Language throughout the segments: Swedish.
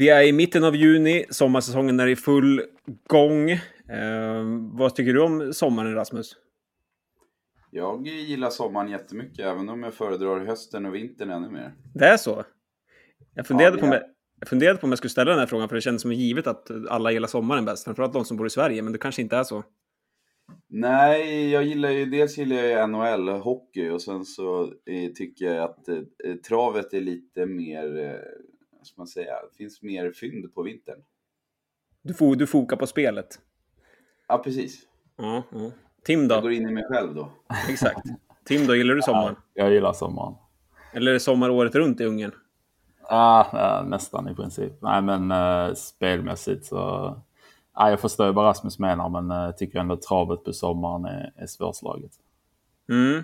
Vi är i mitten av juni, sommarsäsongen är i full gång. Eh, vad tycker du om sommaren, Rasmus? Jag gillar sommaren jättemycket, även om jag föredrar hösten och vintern ännu mer. Det är så? Jag funderade, Ja, på, om jag, funderade på om jag skulle ställa den här frågan, för det kändes som givet att alla gillar sommaren bäst, framförallt de som bor i Sverige, men det kanske inte är så. Nej, jag gillar ju, dels gillar jag ju NHL, hockey, och sen så eh, tycker jag att eh, travet är lite mer, eh, ska man säga, det finns mer fynd på vintern. Du, fo, du fokar på spelet. Ja, precis. Ja, ja. Tim Jag då? går in i mig själv då. Exakt. Tim då, gillar du sommaren? Jag gillar sommaren. Eller är det sommar året runt i Ungern? Ah, ah, nästan i princip. Nej, men uh, spelmässigt så... Ah, jag förstår vad Rasmus menar, men uh, tycker ändå travet på sommaren är, är svårslaget. Mm.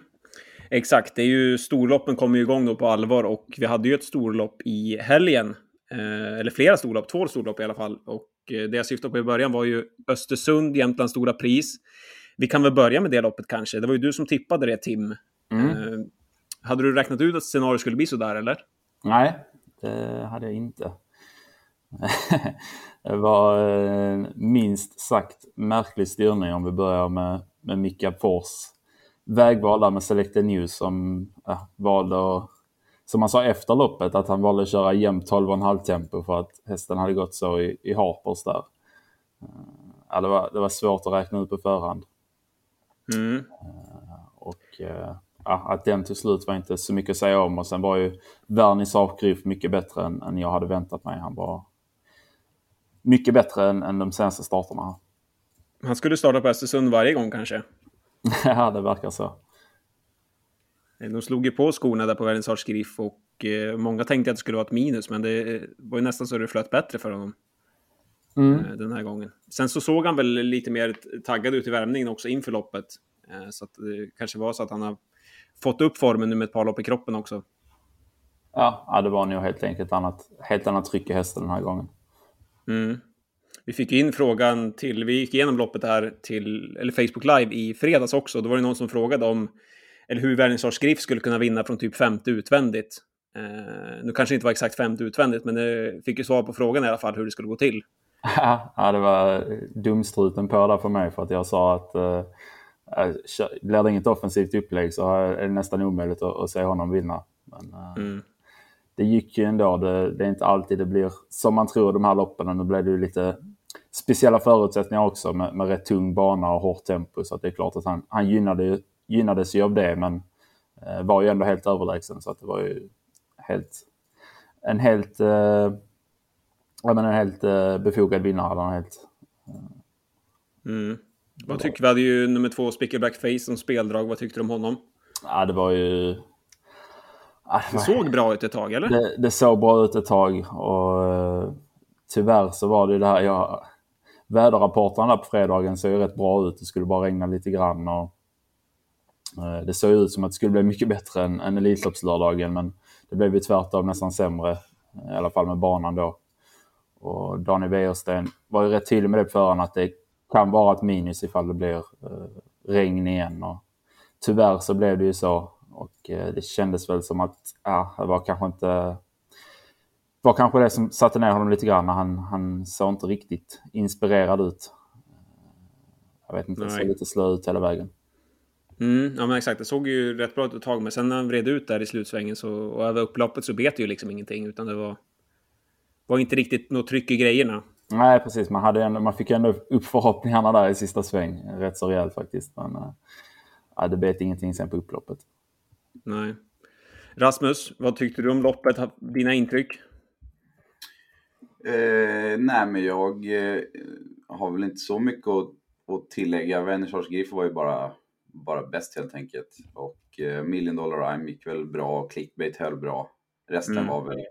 Exakt, det är ju storloppen kommer ju igång då på allvar och vi hade ju ett storlopp i helgen. Eh, eller flera storlopp, två storlopp i alla fall. Och eh, det jag syftade på i början var ju Östersund, Jämtlands stora pris. Vi kan väl börja med det loppet kanske. Det var ju du som tippade det, Tim. Mm. Eh, hade du räknat ut att scenariot skulle bli så där, eller? Nej, det hade jag inte. det var eh, minst sagt märklig styrning om vi börjar med, med Mika Fors vägval där med Selected News som ja, valde att, som han sa efter loppet, att han valde att köra jämnt 12,5 tempo för att hästen hade gått så i, i Harpers där. Eh, Ja, det, var, det var svårt att räkna ut på förhand. Mm. Och eh, ja, att den till slut var inte så mycket att säga om. Och sen var ju Vernis Avgryf mycket bättre än, än jag hade väntat mig. Han var mycket bättre än, än de senaste starterna. Han skulle starta på Östersund varje gång kanske. ja, det verkar så. Eh, De slog ju på skorna där på Världens Griff och eh, många tänkte att det skulle vara ett minus, men det var ju nästan så det flöt bättre för honom Mm. eh, den här gången. Sen så såg han väl lite mer taggad ut i värmningen också inför loppet. Eh, så att det kanske var så att han har fått upp formen nu med ett par lopp i kroppen också. Ja, ja, det var nog helt enkelt annat, helt annat tryck i hästen den här gången. Mm. Vi fick in frågan till, vi gick igenom loppet här till, eller Facebook Live i fredags också. Då var det någon som frågade om, eller hur Värnissars Griff skulle kunna vinna från typ femte utvändigt. Eh, nu kanske det inte var exakt femte utvändigt, men det fick ju svar på frågan i alla fall hur det skulle gå till. ja, det var dumstruten på där för mig för att jag sa att eh, eh, blir det inget offensivt upplägg så är det nästan omöjligt att, att se honom vinna. Men, eh, Mm. det gick ju ändå. Det, det är inte alltid det blir som man tror de här loppen. Nu blev det ju lite speciella förutsättningar också med, med rätt tung bana och hårt tempo. Så att det är klart att han, han gynnade, gynnades ju av det men eh, var ju ändå helt överlägsen. Så att det var ju helt, en helt, eh, menar, en helt eh, befogad vinnare. eller en Helt, Mm. Vad tycker vi? hade ju nummer två, Spicker Face som speldrag. Vad tyckte du om honom? ja, det var ju... Ja, Det såg bra ut ett tag, eller? det, det såg bra ut ett tag och eh, tyvärr så var det det här. Jag, väderrapporterna på fredagen såg ju rätt bra ut. Det skulle bara regna lite grann och eh, det såg ut som att det skulle bli mycket bättre än, än Elitloppslördagen men det blev ju tvärtom nästan sämre. I alla fall med banan då. Och Daniel Wäjersten var ju rätt tydlig med det på förhand att det kan vara ett minus ifall det blir eh, regn igen. Och tyvärr så blev det ju så. Och eh, det kändes väl som att ja, det var kanske inte var kanske det som satte ner honom lite grann. Han, han såg inte riktigt inspirerad ut. Jag vet inte, det såg lite slö ut hela vägen. Mm, ja, men exakt. Det såg ju rätt bra ut ett tag, men sen när han vred ut där i slutsvängen så, och över upploppet så bet det ju liksom ingenting, utan det var, var inte riktigt något tryck i grejerna. Nej, precis. Man, hade ändå, man fick ändå upp förhoppningarna där i sista sväng. Rätt så rejält faktiskt. Men äh, det bet ingenting sen på upploppet. Nej. Rasmus, vad tyckte du om loppet? Dina intryck? Eh, nej, men jag eh, har väl inte så mycket att, att tillägga. Vernissage Griff var ju bara, bara bäst helt enkelt. Och eh, Million Dollar Rhyme gick väl bra, Clickbait höll bra. Resten Mm. var väl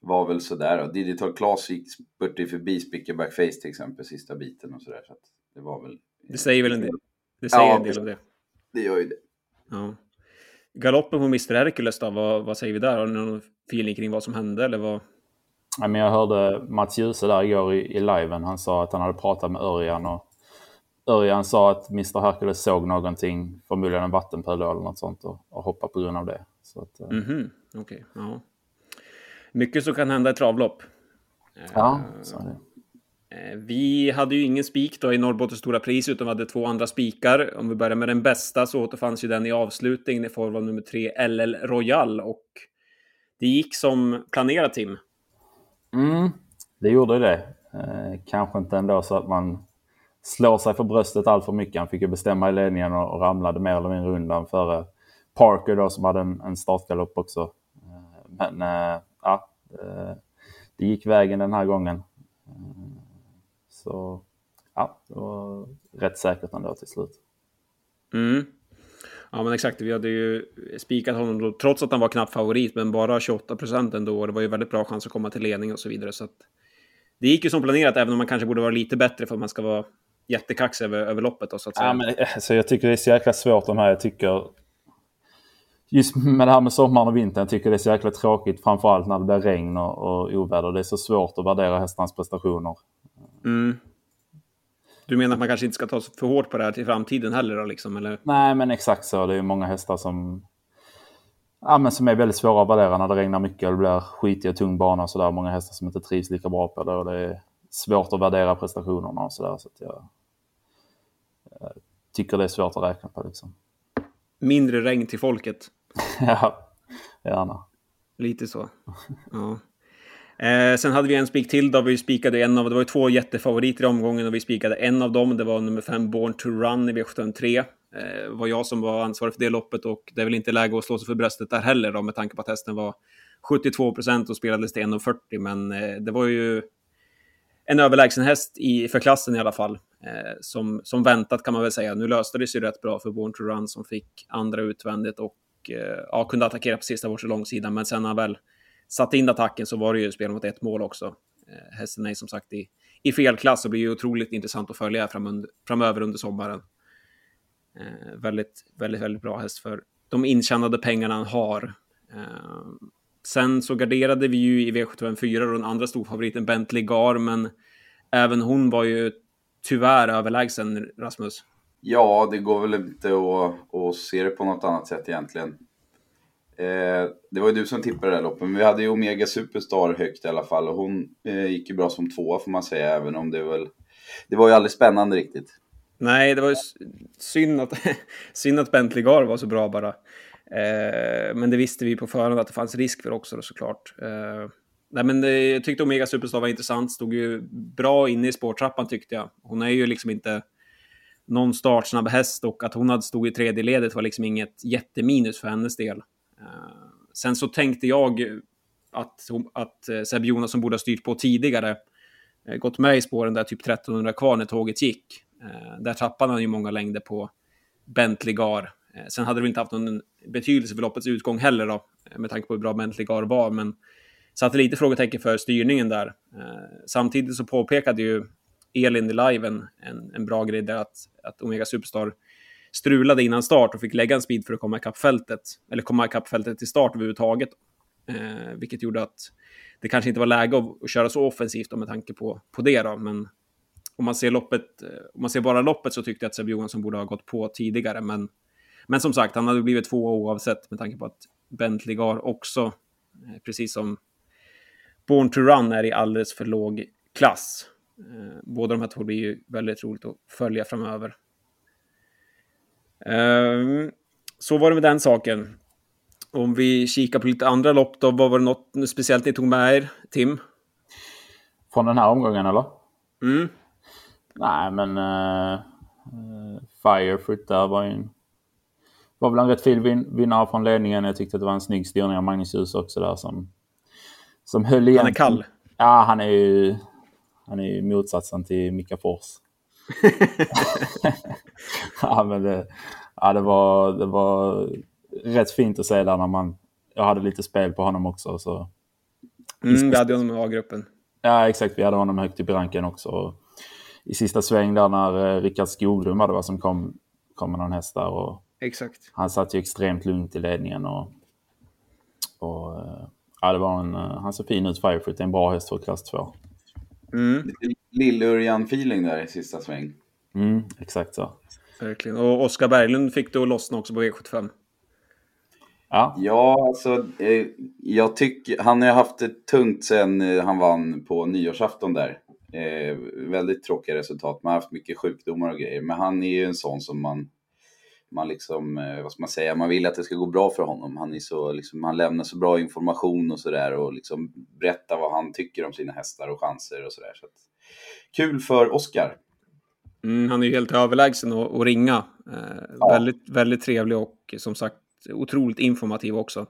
var väl sådär. Och Digital Class gick spurtade förbi Spicker Backface till exempel, sista biten och sådär. Så det var väl... Det säger väl en del, det säger Ja, en del om det. Det gör ju det. Ja. Galoppen på Mr. Hercules då, vad, vad säger vi där? Har ni någon feeling kring vad som hände eller vad? Ja, men jag hörde Mats Djuse där igår i, i liven. Han sa att han hade pratat med Örjan och Örjan sa att Mr. Hercules såg någonting, förmodligen en vattenpöl eller något sånt och, och hoppade på grund av det. Så att, eh, Mhm, okej. ja. Mycket som kan hända i travlopp. Ja, så är det. Eh, Vi hade ju ingen spik då i Norrbottens stora pris, utan vi hade två andra spikar. Om vi börjar med den bästa så återfanns ju den i avslutningen i form av nummer tre LL Royal och det gick som planerat Tim. Mm, det gjorde det. Eh, kanske inte ändå så att man slår sig för bröstet allt för mycket. Han fick ju bestämma i ledningen och, och ramlade mer eller mindre undan före Parker då som hade en, en startgalopp också. Eh, men eh, ja, eh, det, gick vägen den här gången. Eh, så ja, det var rätt säkert ändå till slut. Mm. Ja, men exakt. Vi hade ju spikat honom då, trots att han var knapp favorit, men bara 28 procent ändå. Och det var ju väldigt bra chans att komma till ledning och så vidare. Så att det gick ju som planerat, även om man kanske borde vara lite bättre för att man ska vara jättekaxig över, över loppet. Då, så att säga. Ja, men, alltså, jag tycker det är så jäkla svårt de här. Jag tycker just med det här med sommaren och vintern, jag tycker det är så jäkla tråkigt. Framförallt när det blir regn och, och oväder. Det är så svårt att värdera hästarnas prestationer. Mm. Du menar att man kanske inte ska ta så för hårt på det här till framtiden heller då, liksom, eller? Nej, men exakt så. Det är många hästar som, ja, men som är väldigt svåra att värdera när det regnar mycket det blir skitig och tung bana och sådär. Många hästar som inte trivs lika bra på det och det är svårt att värdera prestationerna och sådär. Så att jag, jag tycker det är svårt att räkna på liksom. Mindre regn till folket. ja, gärna. Lite så. Ja. Eh, sen hade vi en spik till då vi spikade en av, det var ju två jättefavoriter i omgången och vi spikade en av dem. Det var nummer fem Born to Run i V753. Eh, det var jag som var ansvarig för det loppet och det är väl inte läge att slå sig för bröstet där heller då med tanke på att hästen var 72 procent och spelades till 1,40 men eh, det var ju en överlägsen häst i, för klassen i alla fall. Eh, som, som väntat kan man väl säga. Nu löste det sig rätt bra för Born to Run som fick andra utvändigt och eh, ja, kunde attackera på sista bort långsidan. Men sen när han väl satte in attacken så var det ju spel mot ett mål också. Eh, Hästen är som sagt i, i fel klass och blir ju otroligt intressant att följa fram under, framöver under sommaren. Eh, väldigt, väldigt, väldigt bra häst för de intjänade pengarna han har. Eh, sen så garderade vi ju i V754 den andra storfavoriten Bentley Gar, men även hon var ju tyvärr överlägsen Rasmus. Ja, det går väl inte att, att se det på något annat sätt egentligen. Eh, det var ju du som tippade det här loppet, men vi hade ju Omega Superstar högt i alla fall och hon eh, gick ju bra som tvåa får man säga, även om det väl... Det var ju aldrig spännande riktigt. Nej, det var ju synd att, synd att Bentley Gar var så bra bara. Eh, men det visste vi på förhand att det fanns risk för också då, såklart. Eh, nej, men det, jag tyckte Omega Superstar var intressant, stod ju bra inne i spårtrappan tyckte jag. Hon är ju liksom inte någon startsnabb häst och att hon hade stod i tredje ledet var liksom inget jätteminus för hennes del. Eh, sen så tänkte jag att, att eh, Seb Jonasson borde ha styrt på tidigare. Eh, gått med i spåren där typ 1300 kvar när tåget gick. där tappade han ju många längder på Bentley Gar. sen hade det väl inte haft någon betydelse för loppets utgång heller då, med tanke på hur bra Bentley Gar var, men satte lite frågetecken för styrningen där. samtidigt så påpekade ju Elin i liven en, en bra grej där att, att Omega Superstar strulade innan start och fick lägga en speed för att komma ikapp fältet. Eller komma ikapp fältet till start överhuvudtaget. Eh, vilket gjorde att det kanske inte var läge att, att köra så offensivt då, med tanke på, på det. Då. Men om man, ser loppet, eh, om man ser bara loppet så tyckte jag att Seb Johansson borde ha gått på tidigare. Men, men som sagt, han hade blivit två oavsett med tanke på att Bentley Gar också, eh, precis som Born to Run, är i alldeles för låg klass. Eh, båda de här två blir ju väldigt roligt att följa framöver. Eh, så var det med den saken. Om vi kikar på lite andra lopp då, vad var det något speciellt ni tog med er, Tim? Från den här omgången eller? Mm. Nej men uh, Firefoot där var ju en, var väl en rätt fin vin vinnare från ledningen. Jag tyckte att det var en snygg styrning av Magnus Hus också där som, som höll igen. Han är kall. Ja, han är ju han är ju motsatsen till Mika Fors. ja, men det, ja, det, var, det var rätt fint att se där när man... Jag hade lite spel på honom också. Så. Mm, vi hade honom i A-gruppen. Ja, exakt. Vi hade honom högt upp i ranken också. I sista sväng där när eh, Rickard Skoglund var det var som kom, kom med någon häst där. Och exakt. Han satt ju extremt lugnt i ledningen. Och, och, ja, det var en, han ser fin ut, Firefoot. Det är en bra häst för klass 2. Mm. Lill-Örjan-feeling där i sista sväng. Mm, exakt så. Verkligen. Och Oskar Berglund fick det att lossna också på V75. Ja, Ja, alltså eh, jag tycker han har haft det tungt sen eh, han vann på nyårsafton där. Eh, väldigt tråkiga resultat. Man har haft mycket sjukdomar och grejer. Men han är ju en sån som man, man liksom, eh, vad ska man säga, man vill att det ska gå bra för honom. Han är så, liksom, han lämnar så bra information och sådär och liksom berättar vad han tycker om sina hästar och chanser och sådär. Så att, kul för Oscar. Mm, han är ju helt överlägsen att, att ringa. Eh, Ja. väldigt, väldigt trevlig och som sagt otroligt informativ också.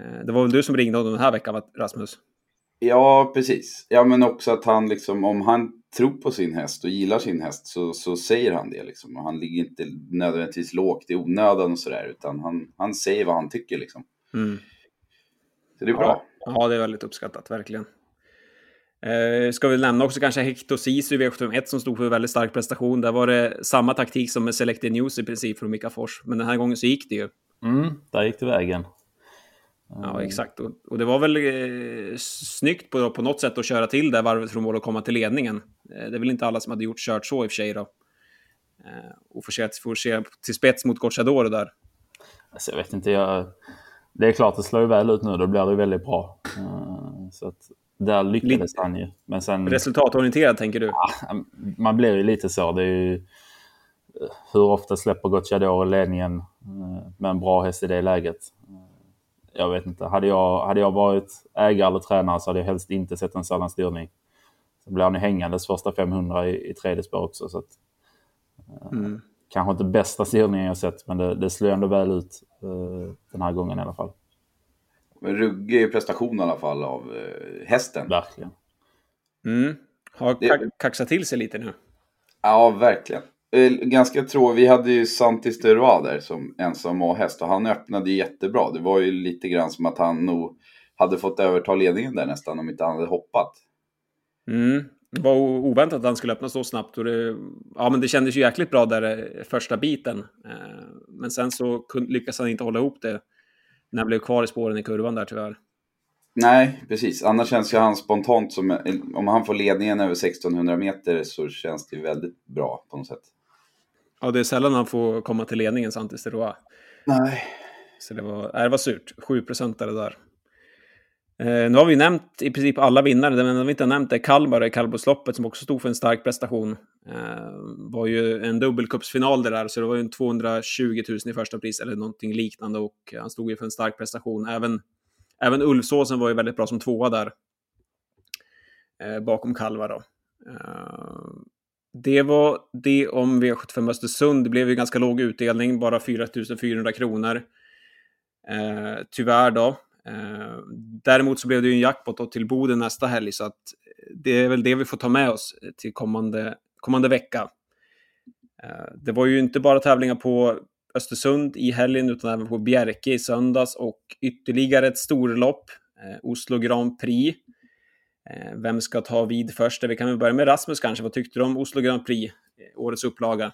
Eh, det var väl du som ringde honom den här veckan, Rasmus? Ja, precis. Ja, men också att han liksom, om han tror på sin häst och gillar sin häst så, så säger han det liksom. Och han ligger inte nödvändigtvis lågt i onödan och sådär, utan han, han säger vad han tycker liksom. Mm. Så det är bra. Ja, det är väldigt uppskattat, verkligen. Eh, ska vi nämna också kanske Hector Sisu i V751 som stod för en väldigt stark prestation. Där var det samma taktik som med Selected News i princip från Mika Fors. Men den här gången så gick det ju. mm, där gick det vägen. Ja, exakt. Och, och det var väl eh, snyggt på, på något sätt att köra till det varvet från mål och komma till ledningen. Eh, det är väl inte alla som hade gjort kört så i och för sig då. Eh, och forcera, forcera till spets mot Gocciadoro där. Alltså, jag vet inte, jag... det är klart det slår ju väl ut nu. Då blir det väldigt bra. Eh, Så att där lyckades han ju. Men sen, Resultatorienterad tänker du? man blir ju lite så. Det är ju, hur ofta släpper Gocciadoro ledningen eh, med en bra häst i det läget? Eh, Jag vet inte. Hade jag, hade jag varit ägare eller tränare så hade jag helst inte sett en sådan styrning. Så blir han ju hängandes första 500 i, i tredje spår också. Så att, Mm. kanske inte bästa styrningen jag sett, men det, det slår ändå väl ut eh, den här gången i alla fall. Men ruggig prestation i alla fall av eh, hästen. Verkligen. Mm. Har kaxat till sig lite nu. Ja, verkligen. Eh, Ganska tråkigt. Vi hade ju Santis de Roy där som ensam A-häst och han öppnade jättebra. Det var ju lite grann som att han nog hade fått överta ledningen där nästan om inte han hade hoppat. Mm. Det var oväntat att han skulle öppna så snabbt. Och det, ja, men det kändes ju jäkligt bra där eh, första biten. Eh, Men sen så lyckades han inte hålla ihop det när han blev kvar i spåren i kurvan där tyvärr. Nej, precis. Annars känns ju han spontant som, om han får ledningen över 1600 meter så känns det väldigt bra på något sätt. Ja, det är sällan han får komma till ledningen, Santis Teroa. Nej. Så det var, äh, det var surt. 7 procentare där. Eh, nu har vi nämnt i princip alla vinnare, men vi inte har nämnt är Kalmar i kallblodsloppet som också stod för en stark prestation. Eh, var ju en dubbelcupsfinal det där, så det var ju en 220 000 i första pris eller någonting liknande och han stod ju för en stark prestation. Även, även Ulfsåsen var ju väldigt bra som tvåa där. Eh, bakom Kalmar då. Det var det om V75 Östersund. Det blev ju ganska låg utdelning, bara 4 400 kronor. Eh, tyvärr då. Eh, däremot så blev det ju en jackpot då till Boden nästa helg, så att eh, det är väl det vi får ta med oss till kommande, kommande vecka. Eh, det var ju inte bara tävlingar på Östersund i helgen, utan även på Bjerke i söndags och ytterligare ett storlopp, eh, Oslo Grand Prix. Eh, vem ska ta vid först? Vi kan väl börja med Rasmus kanske. Vad tyckte du om Oslo Grand Prix, eh, årets upplaga?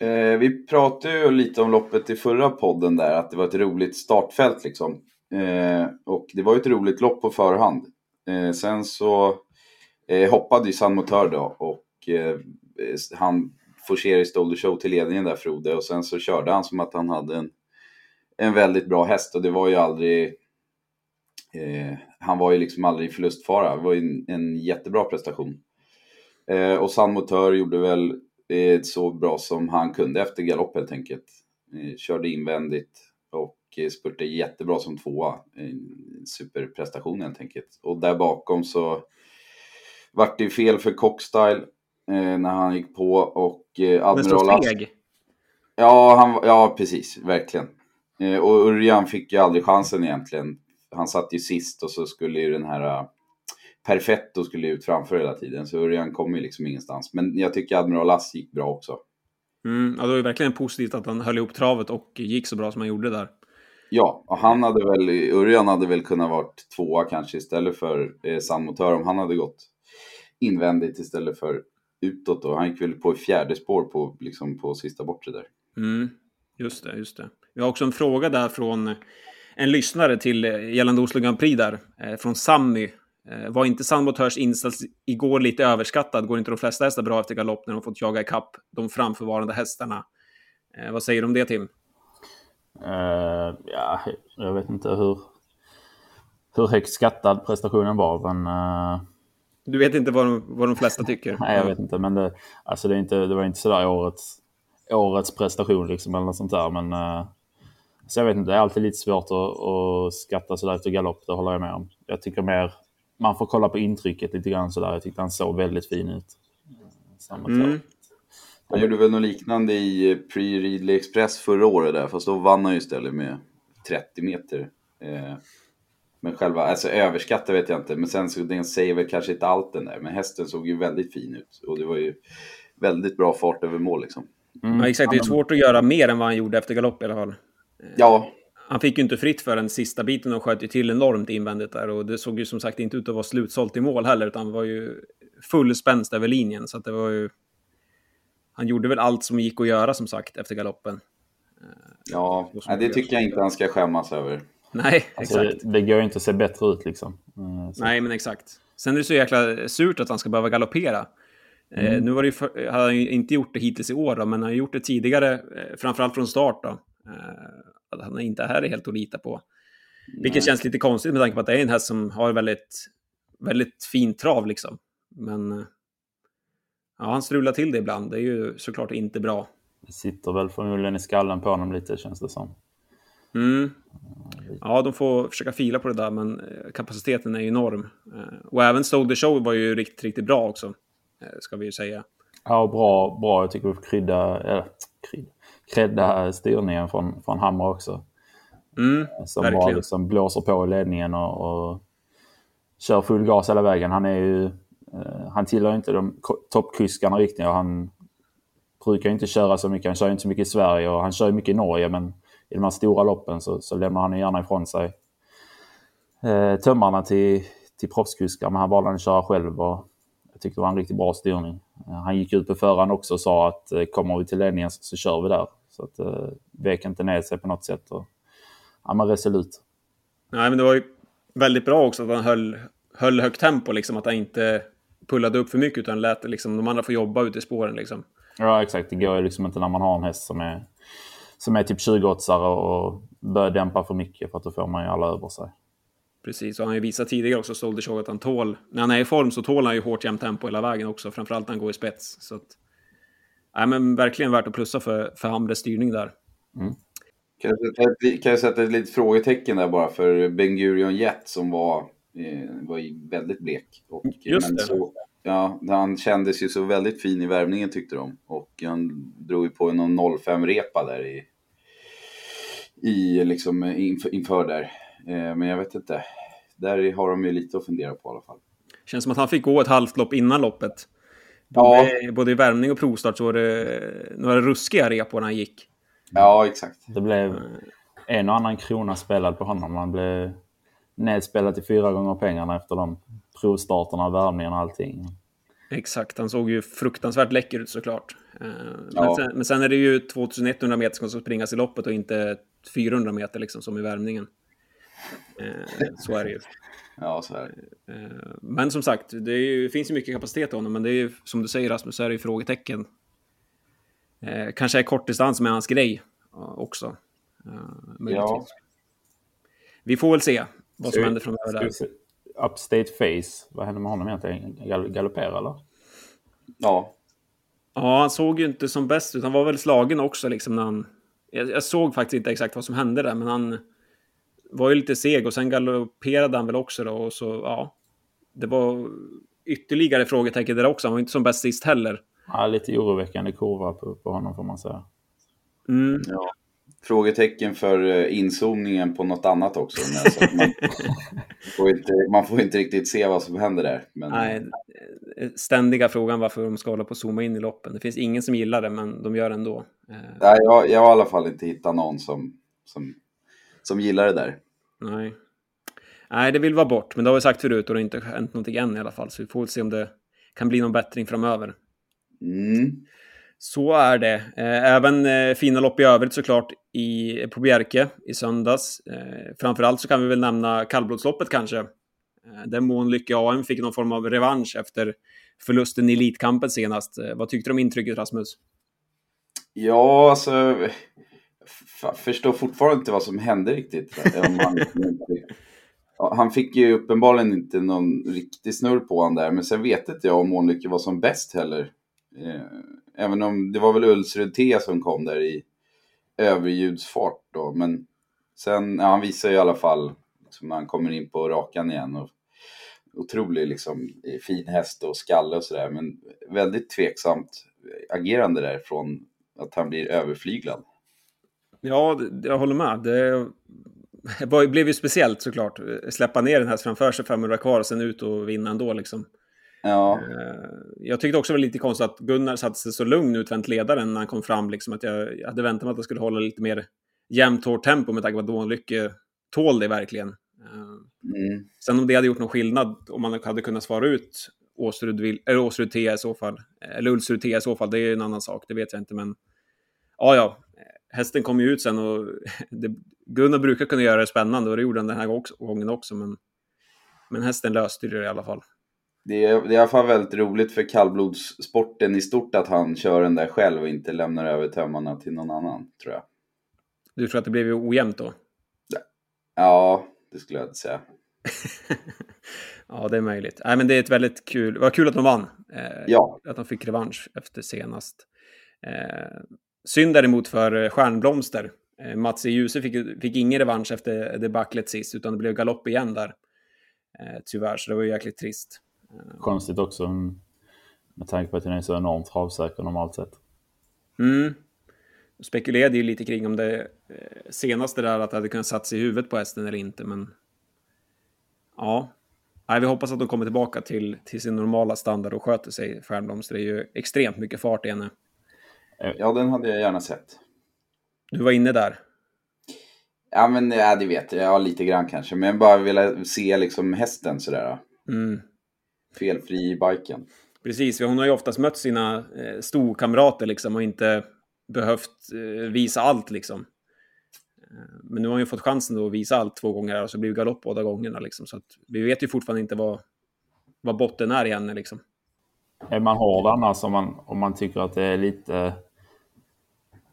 Eh, vi pratade ju lite om loppet i förra podden där, att det var ett roligt startfält liksom. Eh, och det var ju ett roligt lopp på förhand. Eh, sen så eh, hoppade ju San Motör då och han forcerade Stolder Show till ledningen där Frode och sen så körde han som att han hade en, en väldigt bra häst och det var ju aldrig eh, han var ju liksom aldrig i förlustfara. Det var ju en, en jättebra prestation. Eh, och San Motör gjorde väl eh, så bra som han kunde efter galopp helt enkelt. Eh, körde invändigt och eh, spurtade jättebra som tvåa. En superprestation helt enkelt. Och där bakom så vart det fel för Cockstyle eh, när han gick på och eh, Men Admiral så Ask- seg. Ja, han, ja precis. Verkligen. Eh, och Örjan fick ju aldrig chansen egentligen. Han satt ju sist och så skulle ju den här uh, Perfetto skulle ut framför hela tiden. Så Örjan kom ju liksom ingenstans. Men jag tycker Admiral Ass gick bra också. Mm, ja, det var ju verkligen positivt att han höll ihop travet och gick så bra som han gjorde där. Ja, och han hade väl, Örjan hade väl kunnat varit tvåa kanske istället för eh, San Motör om han hade gått invändigt istället för utåt. Och han gick väl på fjärde spår på, liksom på sista bortre där. Mm, just det, just det. Vi har också en fråga där från en lyssnare till eh, gällande Oslo Grand Prix där, eh, från Sammy. Eh, var inte San Motörs insats igår lite överskattad? Går inte de flesta hästar bra efter galopp när de fått jaga ikapp de framförvarande hästarna? Vad säger du om det, Tim? Eh, Ja, jag vet inte hur, hur högt skattad prestationen var, men... Uh... Du vet inte vad de, vad de flesta tycker? Nej, jag vet inte. Men det, alltså det, är inte, det var inte sådär årets, årets prestation liksom, eller något sånt där. Men, uh, så jag vet inte, det är alltid lite svårt att, att skatta sådär efter galopp, det håller jag med om. Jag tycker mer, man får kolla på intrycket lite grann sådär. Jag tyckte han såg väldigt fin ut. Samma mm. Han gjorde väl något liknande i Pre-Ridley Express förra året där, fast då vann han ju istället med 30 meter. Eh, men själva, alltså överskatta vet jag inte, men sen så den säger väl kanske inte allt den där. Men hästen såg ju väldigt fin ut och det var ju väldigt bra fart över mål liksom. Mm. Ja, exakt, det är svårt att göra mer än vad han gjorde efter galopp i alla fall. Ja. Han fick ju inte fritt för den sista biten och sköt ju till enormt invändigt där och det såg ju som sagt inte ut att vara slutsålt i mål heller utan var ju full spänst över linjen så att det var ju han gjorde väl allt som gick att göra som sagt efter galoppen. Ja, nej, det tycker jag inte han ska skämmas över. Nej, alltså, exakt. Det, det går ju inte att se bättre ut liksom. Mm, nej, men exakt. Sen är det så jäkla surt att han ska behöva galoppera. Eh, mm. Eh, nu var det för, har han ju inte gjort det hittills i år, då, men han har gjort det tidigare, eh, framförallt från start. Då. Eh, att han inte här är helt att lita på. Vilket Nej. känns lite konstigt med tanke på att det är en häst som har väldigt, väldigt fin trav. Liksom. Men eh, ja, han strular till det ibland. Det är ju såklart inte bra. Det sitter väl förmodligen i skallen på honom lite, känns det som. Mm. Ja, de får försöka fila på det där, men eh, kapaciteten är enorm. Och även the Show var ju riktigt, riktigt bra också, ska vi ju säga. Ja, bra. bra. Jag tycker vi får krydda, eller, krydda, kredda styrningen från, från Hammar också. Mm, som verkligen. bara liksom blåser på ledningen och, och kör full gas hela vägen. Han är ju Eh, han tillhör inte de toppkuskarna riktigt. Han brukar inte köra så mycket. Han kör inte så mycket i Sverige och han kör mycket i Norge. Men i de här stora loppen så, så lämnar han gärna ifrån sig eh, tömmarna till, till proffskuskar. Men han valde att köra själv och jag tyckte det var en riktigt bra styrning. Eh, han gick ut på förhand också och sa att eh, kommer vi till ledningen så, så kör vi där. Så att eh, vek inte ner sig på något sätt. Och, ja, men resolut. Nej, men det var ju väldigt bra också att han höll, höll högt tempo, liksom att han inte pullade upp för mycket utan lät liksom, de andra få jobba ute i spåren. Liksom. Ja, exakt. Det går ju liksom inte när man har en häst som är, som är typ 20-åtsare och börjar dämpa för mycket för att då får man ju alla över sig. Precis, och han har ju visat tidigare också, Stolder Show, att han tål... När han är i form så tål han ju hårt jämnt tempo hela vägen också, framförallt när han går i spets. Så att, nej, men verkligen värt att plussa för, för Hamres styrning där. Mm. Kan, jag kan jag sätta ett litet frågetecken där bara för Ben Gurion Jet som var Eh, var väldigt blek. Och, Just det. Så, ja, han kändes ju så väldigt fin i värmningen tyckte de. Och han drog ju på någon 05-repa där i, i liksom inför, inför där. Eh, men jag vet inte. Där har de ju lite att fundera på i alla fall. Känns som att han fick gå ett halvt lopp innan loppet. Både, ja. både i värmning och provstart så var det några ruskiga repor när han gick. Ja, exakt. Det blev en och annan krona spelad på honom. Han blev nedspelat till fyra gånger pengarna efter de provstarterna, värmningen och allting. Exakt, han såg ju fruktansvärt läcker ut såklart. Eh, ja. Men, sen, men, sen, är det ju 2100 meter som ska springas i loppet och inte 400 meter liksom som i värmningen. Eh, så är det ju. Ja, så är det. Eh, men som sagt, det, ju, finns ju mycket kapacitet i honom, men det är ju som du säger Rasmus, så är det ju frågetecken. Kanske är kortdistans med hans grej också. Ja. Vi får väl se vad som händer framöver där. Upstate Face, vad hände med honom egentligen? Galopperar eller? Ja. Ja, han såg ju inte som bäst ut. Han var väl slagen också liksom när han... Jag, jag, såg faktiskt inte exakt vad som hände där, men han var ju lite seg och sen galopperade han väl också då och så, ja. Det var ytterligare frågetecken där också. Han var inte som bäst sist heller. Ja, lite oroväckande kurva på, på honom får man säga. Mm. Ja frågetecken för eh, inzoomningen på något annat också. Man får, inte, man får inte riktigt se vad som händer där. Men... Nej, eh, ständiga frågan varför de ska hålla på och zooma in i loppen. Det finns ingen som gillar det, men de gör det ändå. Eh, Nej, jag, jag har i alla fall inte hittat någon som, som, som gillar det där. Nej. Nej, det vill vara bort, men det har vi sagt förut och det har inte hänt någonting än i alla fall. Så vi får väl se om det kan bli någon bättring framöver. Mm. Så är det. Eh, även eh, fina lopp i övrigt såklart i, på Bjerke i söndags. Eh, framförallt så kan vi väl nämna kallblodsloppet kanske. Där Mån Lycke AM fick någon form av revansch efter förlusten i Elitkampen senast. Vad tyckte du om intrycket Rasmus? Ja, alltså förstår fortfarande inte vad som hände riktigt. han, han fick ju uppenbarligen inte någon riktig snurr på honom där, men sen vet inte jag om Månlycke var som bäst heller. Eh, även om det var väl Ulsrud T som kom där i överljudsfart då, men sen, ja, han visar ju i alla fall liksom, när han kommer in på rakan igen. Och, otrolig liksom, eh, fin häst och skalle och sådär, men väldigt tveksamt agerande där från att han blir överflyglad. Ja, jag håller med. Det blev ju speciellt såklart. Släppa ner den här framför sig 500 kvar och sen ut och vinna ändå liksom. Ja. Eh, jag tyckte också det var lite konstigt att Gunnar satte sig så lugn utvänt ledaren när han kom fram. Liksom, att jag, jag hade väntat mig att det skulle hålla lite mer jämnt hårt tempo med tanke på att Dånlycke tål det verkligen. Eh, mm. Sen om det hade gjort någon skillnad, om man hade kunnat svara ut Åsrud, eller Åsrud T i så fall, eller Ulsrud T i så fall, det är en annan sak, det vet jag inte. Men ja, ja, hästen kom ju ut sen och det, Gunnar brukar kunna göra det spännande och det gjorde han den här gången också. Men, men hästen löste det i alla fall. Det är, det är i alla fall väldigt roligt för kallblodssporten i stort att han kör den där själv och inte lämnar över tömmarna till någon annan, tror jag. Du tror att det blev ojämnt då? Ja, det skulle jag inte säga. ja, det är möjligt. Nej, men det är ett väldigt kul. Det var kul att de vann. Eh, ja. Att de fick revansch efter senast. Eh, synd däremot för Stjärnblomster. Eh, Mats i Ljuse fick, fick ingen revansch efter debaclet sist, utan det blev galopp igen där. Eh, tyvärr, så det var ju jäkligt trist. Konstigt också med tanke på att den är så enormt travsäker normalt sett. Mm. Spekulerade ju lite kring om det eh, senaste där att det hade kunnat satt sig i huvudet på hästen eller inte, men ja. Nej, vi hoppas att de kommer tillbaka till, till sin normala standard och sköter sig, Stjärnblomster. Det är ju extremt mycket fart i henne. Ja, den hade jag gärna sett. Du var inne där? Ja, men ja, det vet jag. Ja, lite grann kanske. Men jag bara ville se liksom hästen sådär. Mm felfri i biken. Precis, hon har ju oftast mött sina eh, storkamrater liksom och inte behövt eh, visa allt liksom. Eh, men nu har hon ju fått chansen då att visa allt två gånger och så blir det galopp båda gångerna liksom. Så att vi vet ju fortfarande inte vad, vad botten är i henne liksom. Är man hård annars om man, om man tycker att det är lite,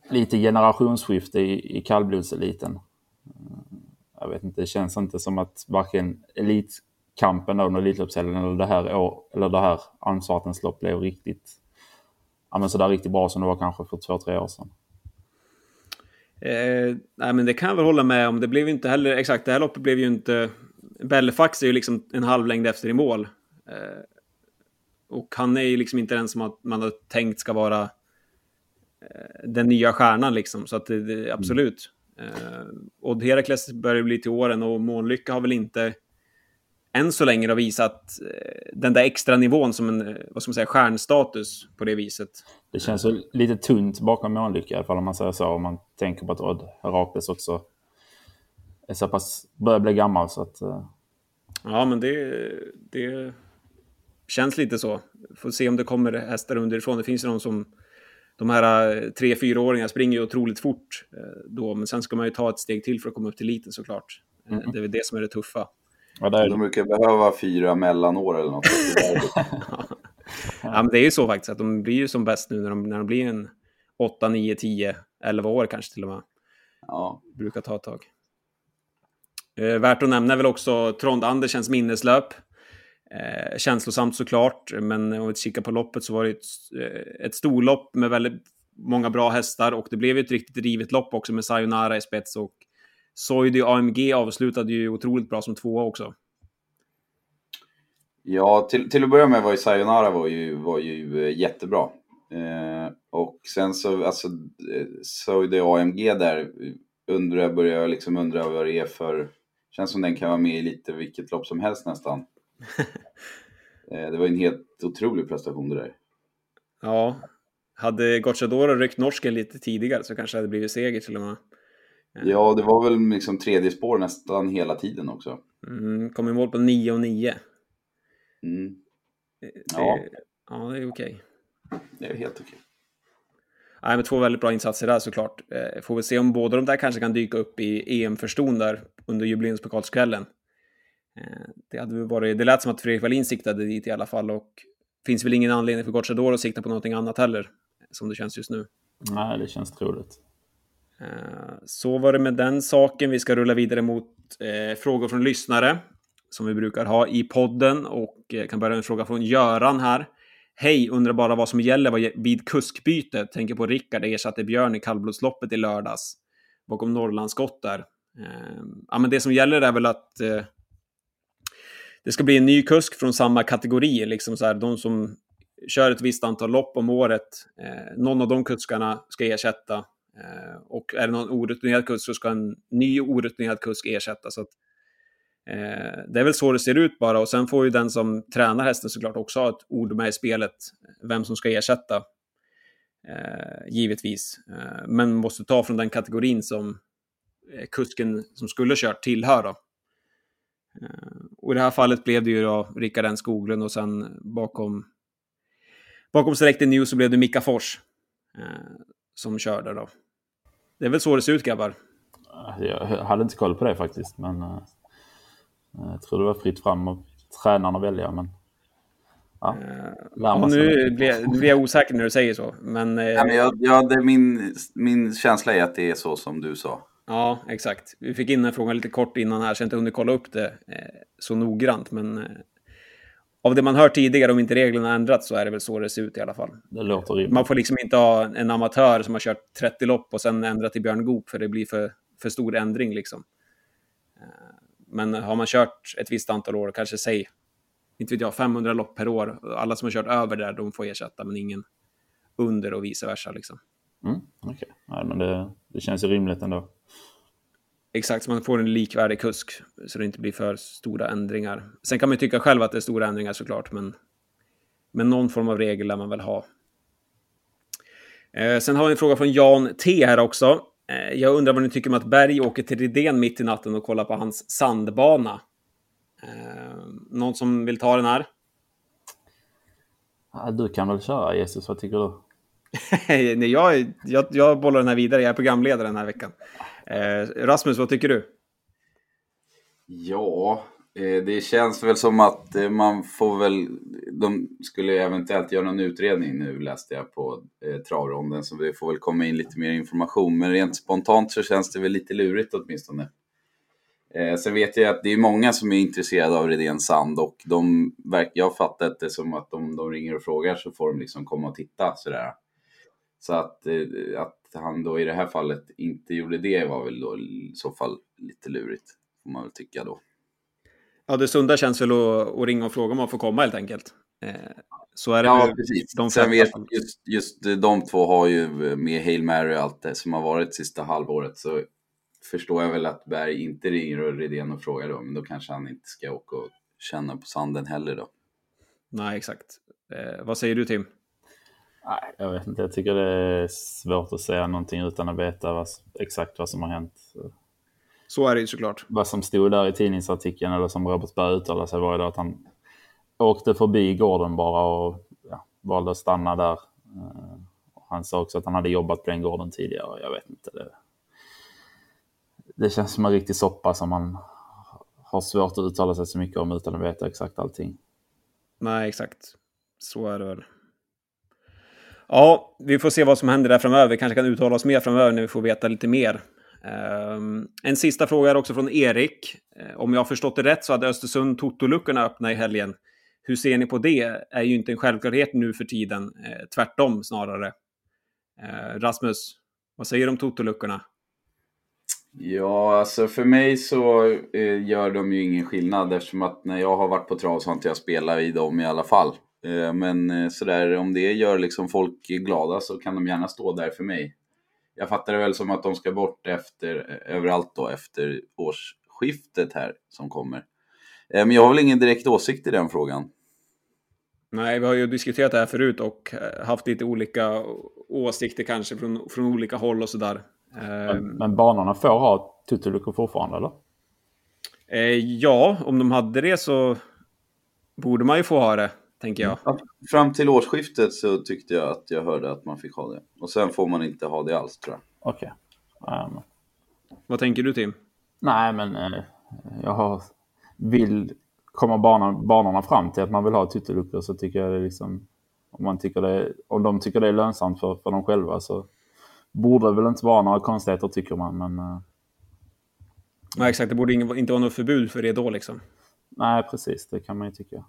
lite generationsskifte i, i kallblodseliten? Eh, jag vet inte, det känns inte som att varken elitkampen under Elitloppshelgen eller det här, år, eller det här Almsvartens lopp blev riktigt, ja, men sådär riktigt bra som det var kanske för två, tre år sedan. Eh, nej, men det kan jag väl hålla med om. Det blev ju inte heller, exakt, det här loppet blev ju inte... Bellefax är ju liksom en halv längd efter i mål. Eh, och han är ju liksom inte den som man har tänkt ska vara den nya stjärnan liksom. Så att det, det absolut. Mm. Eh, och Herakles börjar bli till åren och Månlycka har väl inte än så länge visat eh, den där extra nivån som en eh, vad ska man säga, stjärnstatus på det viset. Det känns ju lite tunt bakom Månlycke i alla fall om man säger så. Om man tänker på att Odd Herakles också är så pass, börjar bli gammal så att... Uh... Ja, men det, det känns lite så. Får se om det kommer hästar underifrån. Det finns ju de som... De här tre, fyraåringarna springer ju otroligt fort då, men sen ska man ju ta ett steg till för att komma upp till liten såklart. Mm. Det är väl det som är det tuffa. Ja, där... De brukar behöva fyra mellanår eller något. ja, men det är ju så faktiskt att de blir ju som bäst nu när de, när de blir en 8, 9, 10, 11 år kanske till och med. Ja. Brukar ta ett tag. Eh, värt att nämna är väl också Trond Andersens minneslöp. Eh, känslosamt såklart, men om vi kikar på loppet så var det ett, eh, ett storlopp med väldigt många bra hästar och det blev ju ett riktigt rivet lopp också med Sayonara i spets och Soidi AMG avslutade ju otroligt bra som tvåa också. Ja, till, till att börja med var ju Sayonara var ju, var ju eh, jättebra. Eh, och sen så, alltså, eh, Soidi AMG där eh, undrar, börjar jag liksom undra vad det är för... Känns som den kan vara med i lite vilket lopp som helst nästan. eh, det var en helt otrolig prestation det där. Ja, hade Gocciadoro ryckt norsken lite tidigare så kanske det hade blivit seger till och med. Ja, det var väl liksom tredje spår nästan hela tiden också. Mm, kom i mål på 9 och 9. Mm. ja. ja, det är okej. Okay. Det är helt okej. Okay. Nej, men två väldigt bra insatser där såklart. Eh, får vi se om båda de där kanske kan dyka upp i EM-förston där under jubileumspokalskvällen. Eh, det, hade varit, det lät som att Fredrik Wallin siktade dit i alla fall och finns väl ingen anledning för Gocciador att sikta på någonting annat heller, som det känns just nu. Nej, det känns troligt. Eh, så var det med den saken. Vi ska rulla vidare mot eh, frågor från lyssnare som vi brukar ha i podden och eh, kan börja med en fråga från Göran här. Hej, undrar bara vad som gäller vid kuskbyte. Tänker på Rickard ersatte Björn i kallblodsloppet i lördags. Bakom Norrlandsskott där. Eh, ja, men det som gäller är väl att eh, det ska bli en ny kusk från samma kategori. Liksom så här, de som kör ett visst antal lopp om året. Eh, någon av de kuskarna ska ersätta. Eh, och är det någon orutinerad kusk så ska en ny orutinerad kusk ersätta. Så att, eh, det är väl så det ser ut bara. Och sen får ju den som tränar hästen såklart också ha ett ord med i spelet. Vem som ska ersätta. Eh, givetvis. Eh, men måste ta från den kategorin som eh, kusken som skulle kört tillhör. Då. Och i det här fallet blev det ju då Rickard N Skoglund och sen bakom bakom Selected News så blev det Mika Fors eh, som körde då. Det är väl så det ser ut grabbar. Jag hade inte koll på det faktiskt, men eh, jag tror det var fritt fram och tränarna välja. Men, ja, eh, ja, nu, blir, nu blir jag osäker när du säger så. Men, eh, ja, men jag, ja, det min, min känsla är att det är så som du sa. Ja, exakt. Vi fick in en fråga lite kort innan här, så jag inte hunnit kolla upp det eh, så noggrant. Men eh, av det man hört tidigare, om inte reglerna ändrats, så är det väl så det ser ut i alla fall. Det låter rimligt. Man får liksom inte ha en amatör som har kört 30 lopp och sen ändra till Björn Goop, för det blir för, för stor ändring liksom. Eh, men har man kört ett visst antal år, kanske säg, inte vet jag, 500 lopp per år, alla som har kört över där, de får ersätta, men ingen under och vice versa liksom. Mm, Okej, okay. Men det, det känns ju rimligt ändå. Exakt, så man får en likvärdig kusk så det inte blir för stora ändringar. Sen kan man ju tycka själv att det är stora ändringar såklart, men, men någon form av regel lär man väl ha. Eh, sen har vi en fråga från Jan T här också. Eh, jag undrar vad ni tycker om att Berg åker till Ridén mitt i natten och kollar på hans sandbana. Eh, någon som vill ta den här? Ja, du kan väl köra Jesus, vad tycker du? Nej, jag, jag, jag bollar den här vidare, jag är programledare den här veckan. Eh, Rasmus, vad tycker du? Ja, eh, det känns väl som att eh, man får väl... De skulle eventuellt göra någon utredning nu läste jag på eh, travronden så det får väl komma in lite mer information. Men rent spontant så känns det väl lite lurigt åtminstone. Eh, sen vet jag att det är många som är intresserade av Redén Sand och de, jag fattar fattat det som att om de ringer och frågar så får de liksom komma och titta sådär. Så att, eh, att han då i det här fallet inte gjorde det var väl då i så fall lite lurigt, får man väl tycka då. Ja, det sunda känns väl att, att ringa och fråga om man får komma helt enkelt. Eh, så är det ja, precis. De Sen vet just, just de två har ju med Hail Mary och allt det som har varit sista halvåret så förstår jag väl att Berg inte ringer och Redén och frågar då, men då kanske han inte ska åka och känna på sanden heller då. Nej, exakt. Eh, vad säger du Tim? Nej, jag vet inte. Jag tycker det är svårt att säga någonting utan att veta vad, exakt vad som har hänt. Så är det ju såklart. Vad som stod där i tidningsartikeln eller som Robert Berg uttalade sig var ju att han åkte förbi gården bara och ja, valde att stanna där. Eh, han sa också att han hade jobbat på den gården tidigare. Jag vet inte. Det, det känns som en riktig soppa som man har svårt att uttala sig så mycket om utan att veta exakt allting. Nej, exakt. Så är det väl. Ja, vi får se vad som händer där framöver. Vi kanske kan uttala oss mer framöver när vi får veta lite mer. Ehm, en sista fråga är också från Erik. Eh, om jag har förstått det rätt så hade Östersund Totoluckorna öppna i helgen. Hur ser ni på det? är ju inte en självklarhet nu för tiden. Eh, tvärtom snarare. Eh, Rasmus, vad säger du om Totoluckorna? Ja, alltså för mig så gör de ju ingen skillnad eftersom att när jag har varit på trav så har inte jag spelat i dem i alla fall. Eh, men eh, sådär, om det gör liksom folk glada så kan de gärna stå där för mig. Jag fattar det väl som att de ska bort efter, eh, överallt då efter årsskiftet här som kommer. Men jag har väl ingen direkt åsikt i den frågan. Nej, vi har ju diskuterat det här förut och haft lite olika åsikter kanske från, från olika håll och sådär. Men, men banorna får ha tutuluckor fortfarande eller? Ja, om de hade det så borde man ju få ha det tänker jag. Ja, fram till årsskiftet så tyckte jag att jag hörde att man fick ha det. Och sen får man inte ha det alls tror jag. Okej. Okay. Um... Vad tänker du Tim? Nej, men eh, jag har, vill komma banan, banorna fram till att man vill ha tutteluckor så tycker jag det liksom om, man tycker det, om de tycker det är lönsamt för, för dem själva så borde väl inte vara några konstigheter tycker man. Men, uh... Nej, exakt. Det borde inte vara något förbud för det då liksom. Nej, precis. Det kan man ju tycka.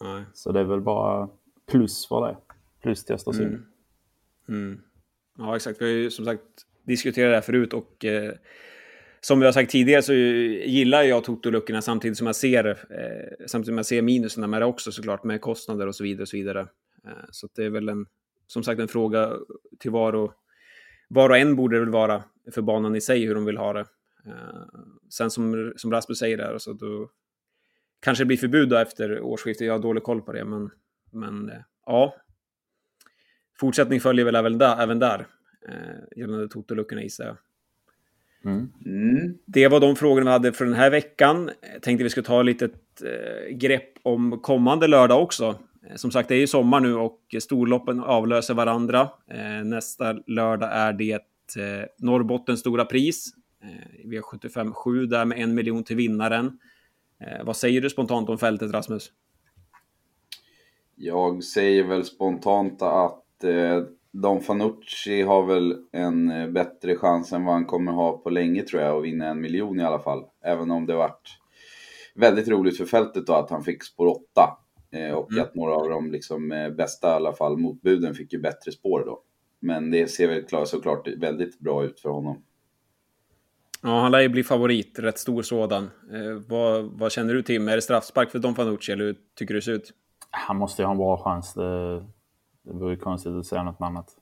Nej. Så det är väl bara plus för det. Plus till Östersund. Mm. Mm. Ja, exakt. Vi har ju som sagt diskuterat det här förut och eh, som vi har sagt tidigare så gillar jag Toto-luckorna samtidigt som jag ser, eh, samtidigt som jag ser minuserna med det också såklart, med kostnader och så vidare. Och så vidare. Eh, så det är väl en, som sagt en fråga till var och, var och en borde det väl vara för banan i sig hur de vill ha det. Eh, sen som, som Rasmus säger där, så då kanske blir förbud då efter årsskiftet. Jag har dålig koll på det, men, men eh, ja. Fortsättning följer väl även där, även där eh, gällande Toto-luckorna gissar jag. Mm. Mm. Det var de frågorna vi hade för den här veckan. Jag tänkte vi skulle ta lite eh, grepp om kommande lördag också. Eh, som sagt, det är ju sommar nu och storloppen avlöser varandra. Eh, nästa lördag är det eh, Norrbottens stora pris. Eh, V75 där med en miljon till vinnaren. Eh, vad säger du spontant om fältet, Rasmus? Jag säger väl spontant att eh, Don Fanucci har väl en eh, bättre chans än vad han kommer ha på länge tror jag att vinna en miljon i alla fall. Även om det varit väldigt roligt för fältet då att han fick spår 8. Eh, och Mm. att några av de liksom, eh, bästa i alla fall motbuden fick ju bättre spår då. Men det ser väl klart, såklart väldigt bra ut för honom. Ja, han lär ju bli favorit, rätt stor sådan. Eh, vad, vad känner du Tim? Är det straffspark för Don Fanucci eller hur tycker du det ser ut? Han måste ju ha en bra chans. Det, det vore konstigt att säga något annat.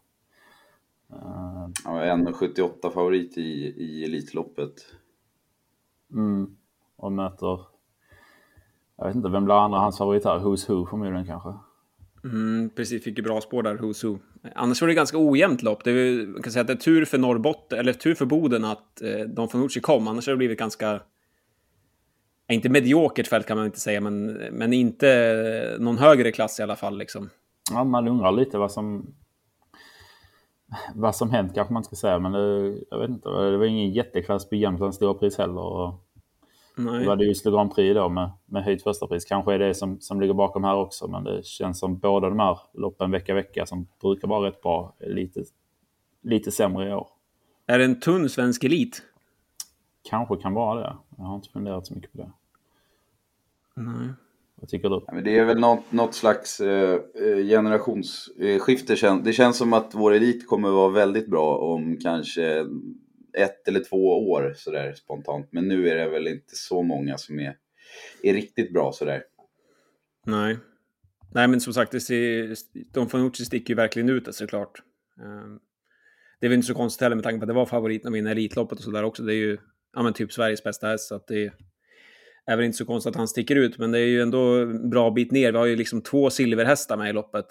Han var 1,78 favorit i, i Elitloppet. mm, och möter... Jag vet inte, vem blir andra hans favorit här? Who's Who förmodligen kanske? Mm, precis, fick ju bra spår där, Who's Who. Annars var det ganska ojämnt lopp. Det är, man kan säga att det är tur för Norrbotten, eller tur för Boden att eh, Don Fanucci kom. Annars hade det blivit ganska... Inte mediokert fält kan man inte säga, men, men inte eh, någon högre klass i alla fall. Liksom. Ja, man undrar lite vad som... Vad som hänt kanske man ska säga, men det, jag vet inte. Det var ingen jätteklass på Jämtlands stora pris heller. Och Nej. det var det just Le Grand Prix då med, med höjt första pris. Kanske är det som, som ligger bakom här också, men det känns som båda de här loppen vecka vecka som brukar vara rätt bra, lite, lite sämre i år. Är det en tunn svensk elit? Kanske kan vara det. Jag har inte funderat så mycket på det. Nej. Vad tycker du? Ja, men det är väl något, något slags eh, eh, generationsskifte. Det känns som att vår elit kommer vara väldigt bra om kanske ett eller två år sådär spontant. Men nu är det väl inte så många som är, är riktigt bra sådär. Nej. Nej, men som sagt, det ser, Don Fanucci sticker ju verkligen ut det såklart. Ehm, det är väl inte så konstigt heller med tanke på att det var favoriten att vinna Elitloppet och sådär också. Det är ju ja, men typ Sveriges bästa häst, så att det är väl inte så konstigt att han sticker ut. Men det är ju ändå en bra bit ner. Vi har ju liksom två silverhästar med i loppet.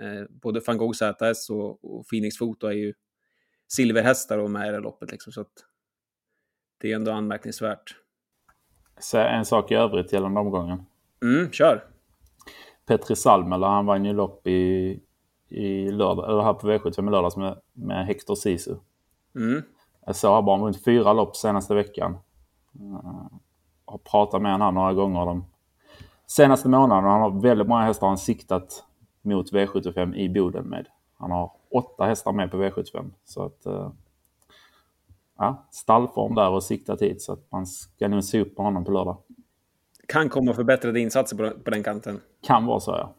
Eh, både van Gogh ZS och, och Phoenix Foto är ju silverhästar och med i det loppet. Liksom, så att det är ändå anmärkningsvärt. Så en sak i övrigt gällande omgången. Mm, kör! Petri Salmela, han vann ju lopp i, i lördag, eller här på V75 i lördags med, med Hector Sisu. Mm. Jag såg bara runt fyra lopp senaste veckan. Uh, har pratat med honom några gånger de senaste månaderna. Han har väldigt många hästar han siktat mot V75 i Boden med. Han har åtta hästar med på V75. Så att... Uh, ja, stallform där och siktat hit. Så att man ska nog se upp på honom på lördag. Kan komma förbättrade insatser på, på den kanten. Kan vara så ja.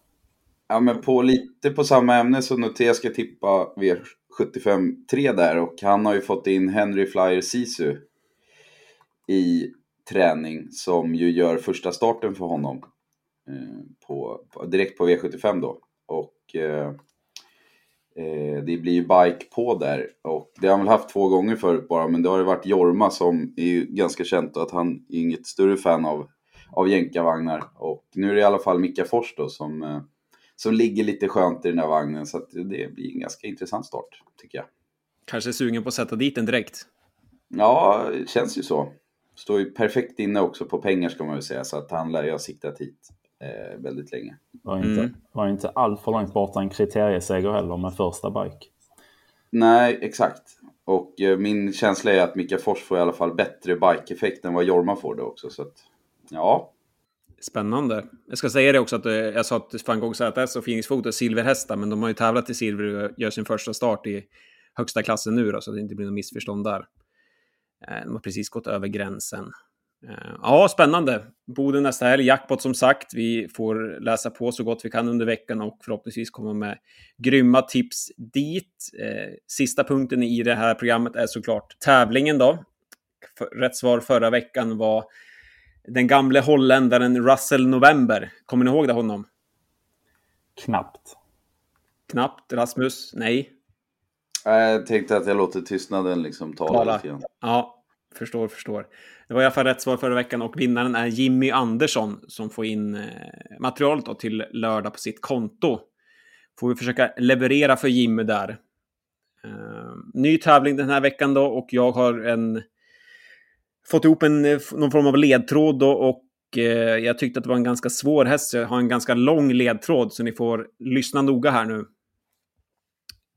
Ja, men på lite på samma ämne så noterar jag ska tippa V75 3 där och han har ju fått in Henry Flyer Sisu i träning som ju gör första starten för honom eh, på, på, direkt på V75 då. Och eh, eh, det blir ju bike på där och det har han väl haft två gånger förut bara men det har ju varit Jorma som är ju ganska känt att han är inget större fan av, av jänkarvagnar och nu är det i alla fall Mika Fors då som eh, som ligger lite skönt i den här vagnen. Så att det blir en ganska intressant start, tycker jag. Kanske sugen på att sätta dit den direkt. Ja, det känns ju så. Står ju perfekt inne också på pengar ska man väl säga. Så att han lär ju ha siktat hit eh, väldigt länge. Var inte, Mm. var inte allt för långt borta en kriterieseger heller med första bike. Nej, exakt. Och eh, min känsla är att Mika Fors får i alla fall bättre bike-effekt än vad Jorma får det också. Så att, ja, Spännande. Jag ska säga det också att eh, jag sa att van Gogh ZS och Phoenix Foto är silverhästar, men de har ju tävlat i silver och gör sin första start i högsta klassen nu då, så att det inte blir något missförstånd där. Eh, de har precis gått över gränsen. Eh, ja, spännande. Boden nästa helg, jackpot som sagt. Vi får läsa på så gott vi kan under veckan och förhoppningsvis komma med grymma tips dit. Eh, sista punkten i det här programmet är såklart tävlingen då. Rätt svar förra veckan var den gamle holländaren Russell November. Kommer ni ihåg det honom? Knappt. Knappt. Rasmus? Nej. Jag tänkte att jag låter tystnaden liksom tala, tala. lite grann. Ja, förstår, förstår. Det var i alla fall rätt svar förra veckan och vinnaren är Jimmy Andersson som får in eh, materialet då till lördag på sitt konto. Får vi försöka leverera för Jimmy där. Eh, ny tävling den här veckan då och jag har en fått ihop en, eh, någon form av ledtråd då och jag tyckte att det var en ganska svår häst. Jag har en ganska lång ledtråd så ni får lyssna noga här nu.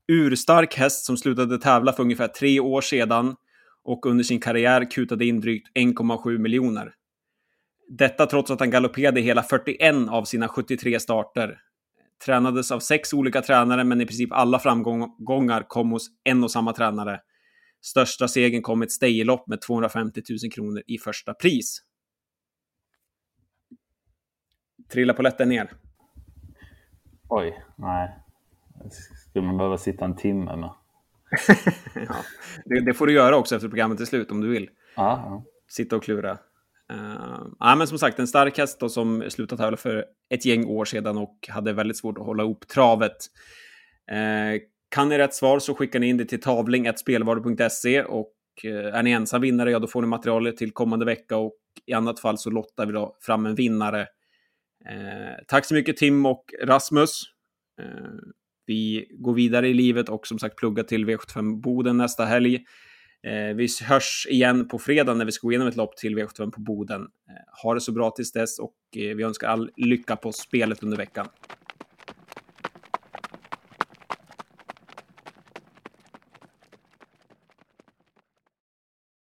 Urstark häst som slutade tävla för ungefär tre år sedan och under sin karriär kutade in drygt 1,7 miljoner. Detta trots att han galopperade hela 41 av sina 73 starter. Tränades av sex olika tränare, men i princip alla framgångar kom hos en och samma tränare. Största segern kom ett staylopp med 250 000 kronor i första pris. Trilla polletten ner. Oj, nej. Skulle man behöva sitta en timme med? ja, det, det, får du göra också efter programmet är slut om du vill. Ja. Sitta och klura. Uh, ja, men som sagt, en stark häst då, som slutade tävla för ett gäng år sedan och hade väldigt svårt att hålla ihop travet. Uh, kan ni rätt svar så skickar ni in det till tavling.spelvaru.se och uh, är ni ensam vinnare, ja då får ni materialet till kommande vecka och i annat fall så lottar vi då fram en vinnare. tack så mycket Tim och Rasmus. Vi går vidare i livet och som sagt pluggar till V75 Boden nästa helg. Eh, vi hörs igen på fredag när vi ska gå igenom ett lopp till V75 på Boden. Eh, ha det så bra tills dess och eh, vi önskar all lycka på spelet under veckan.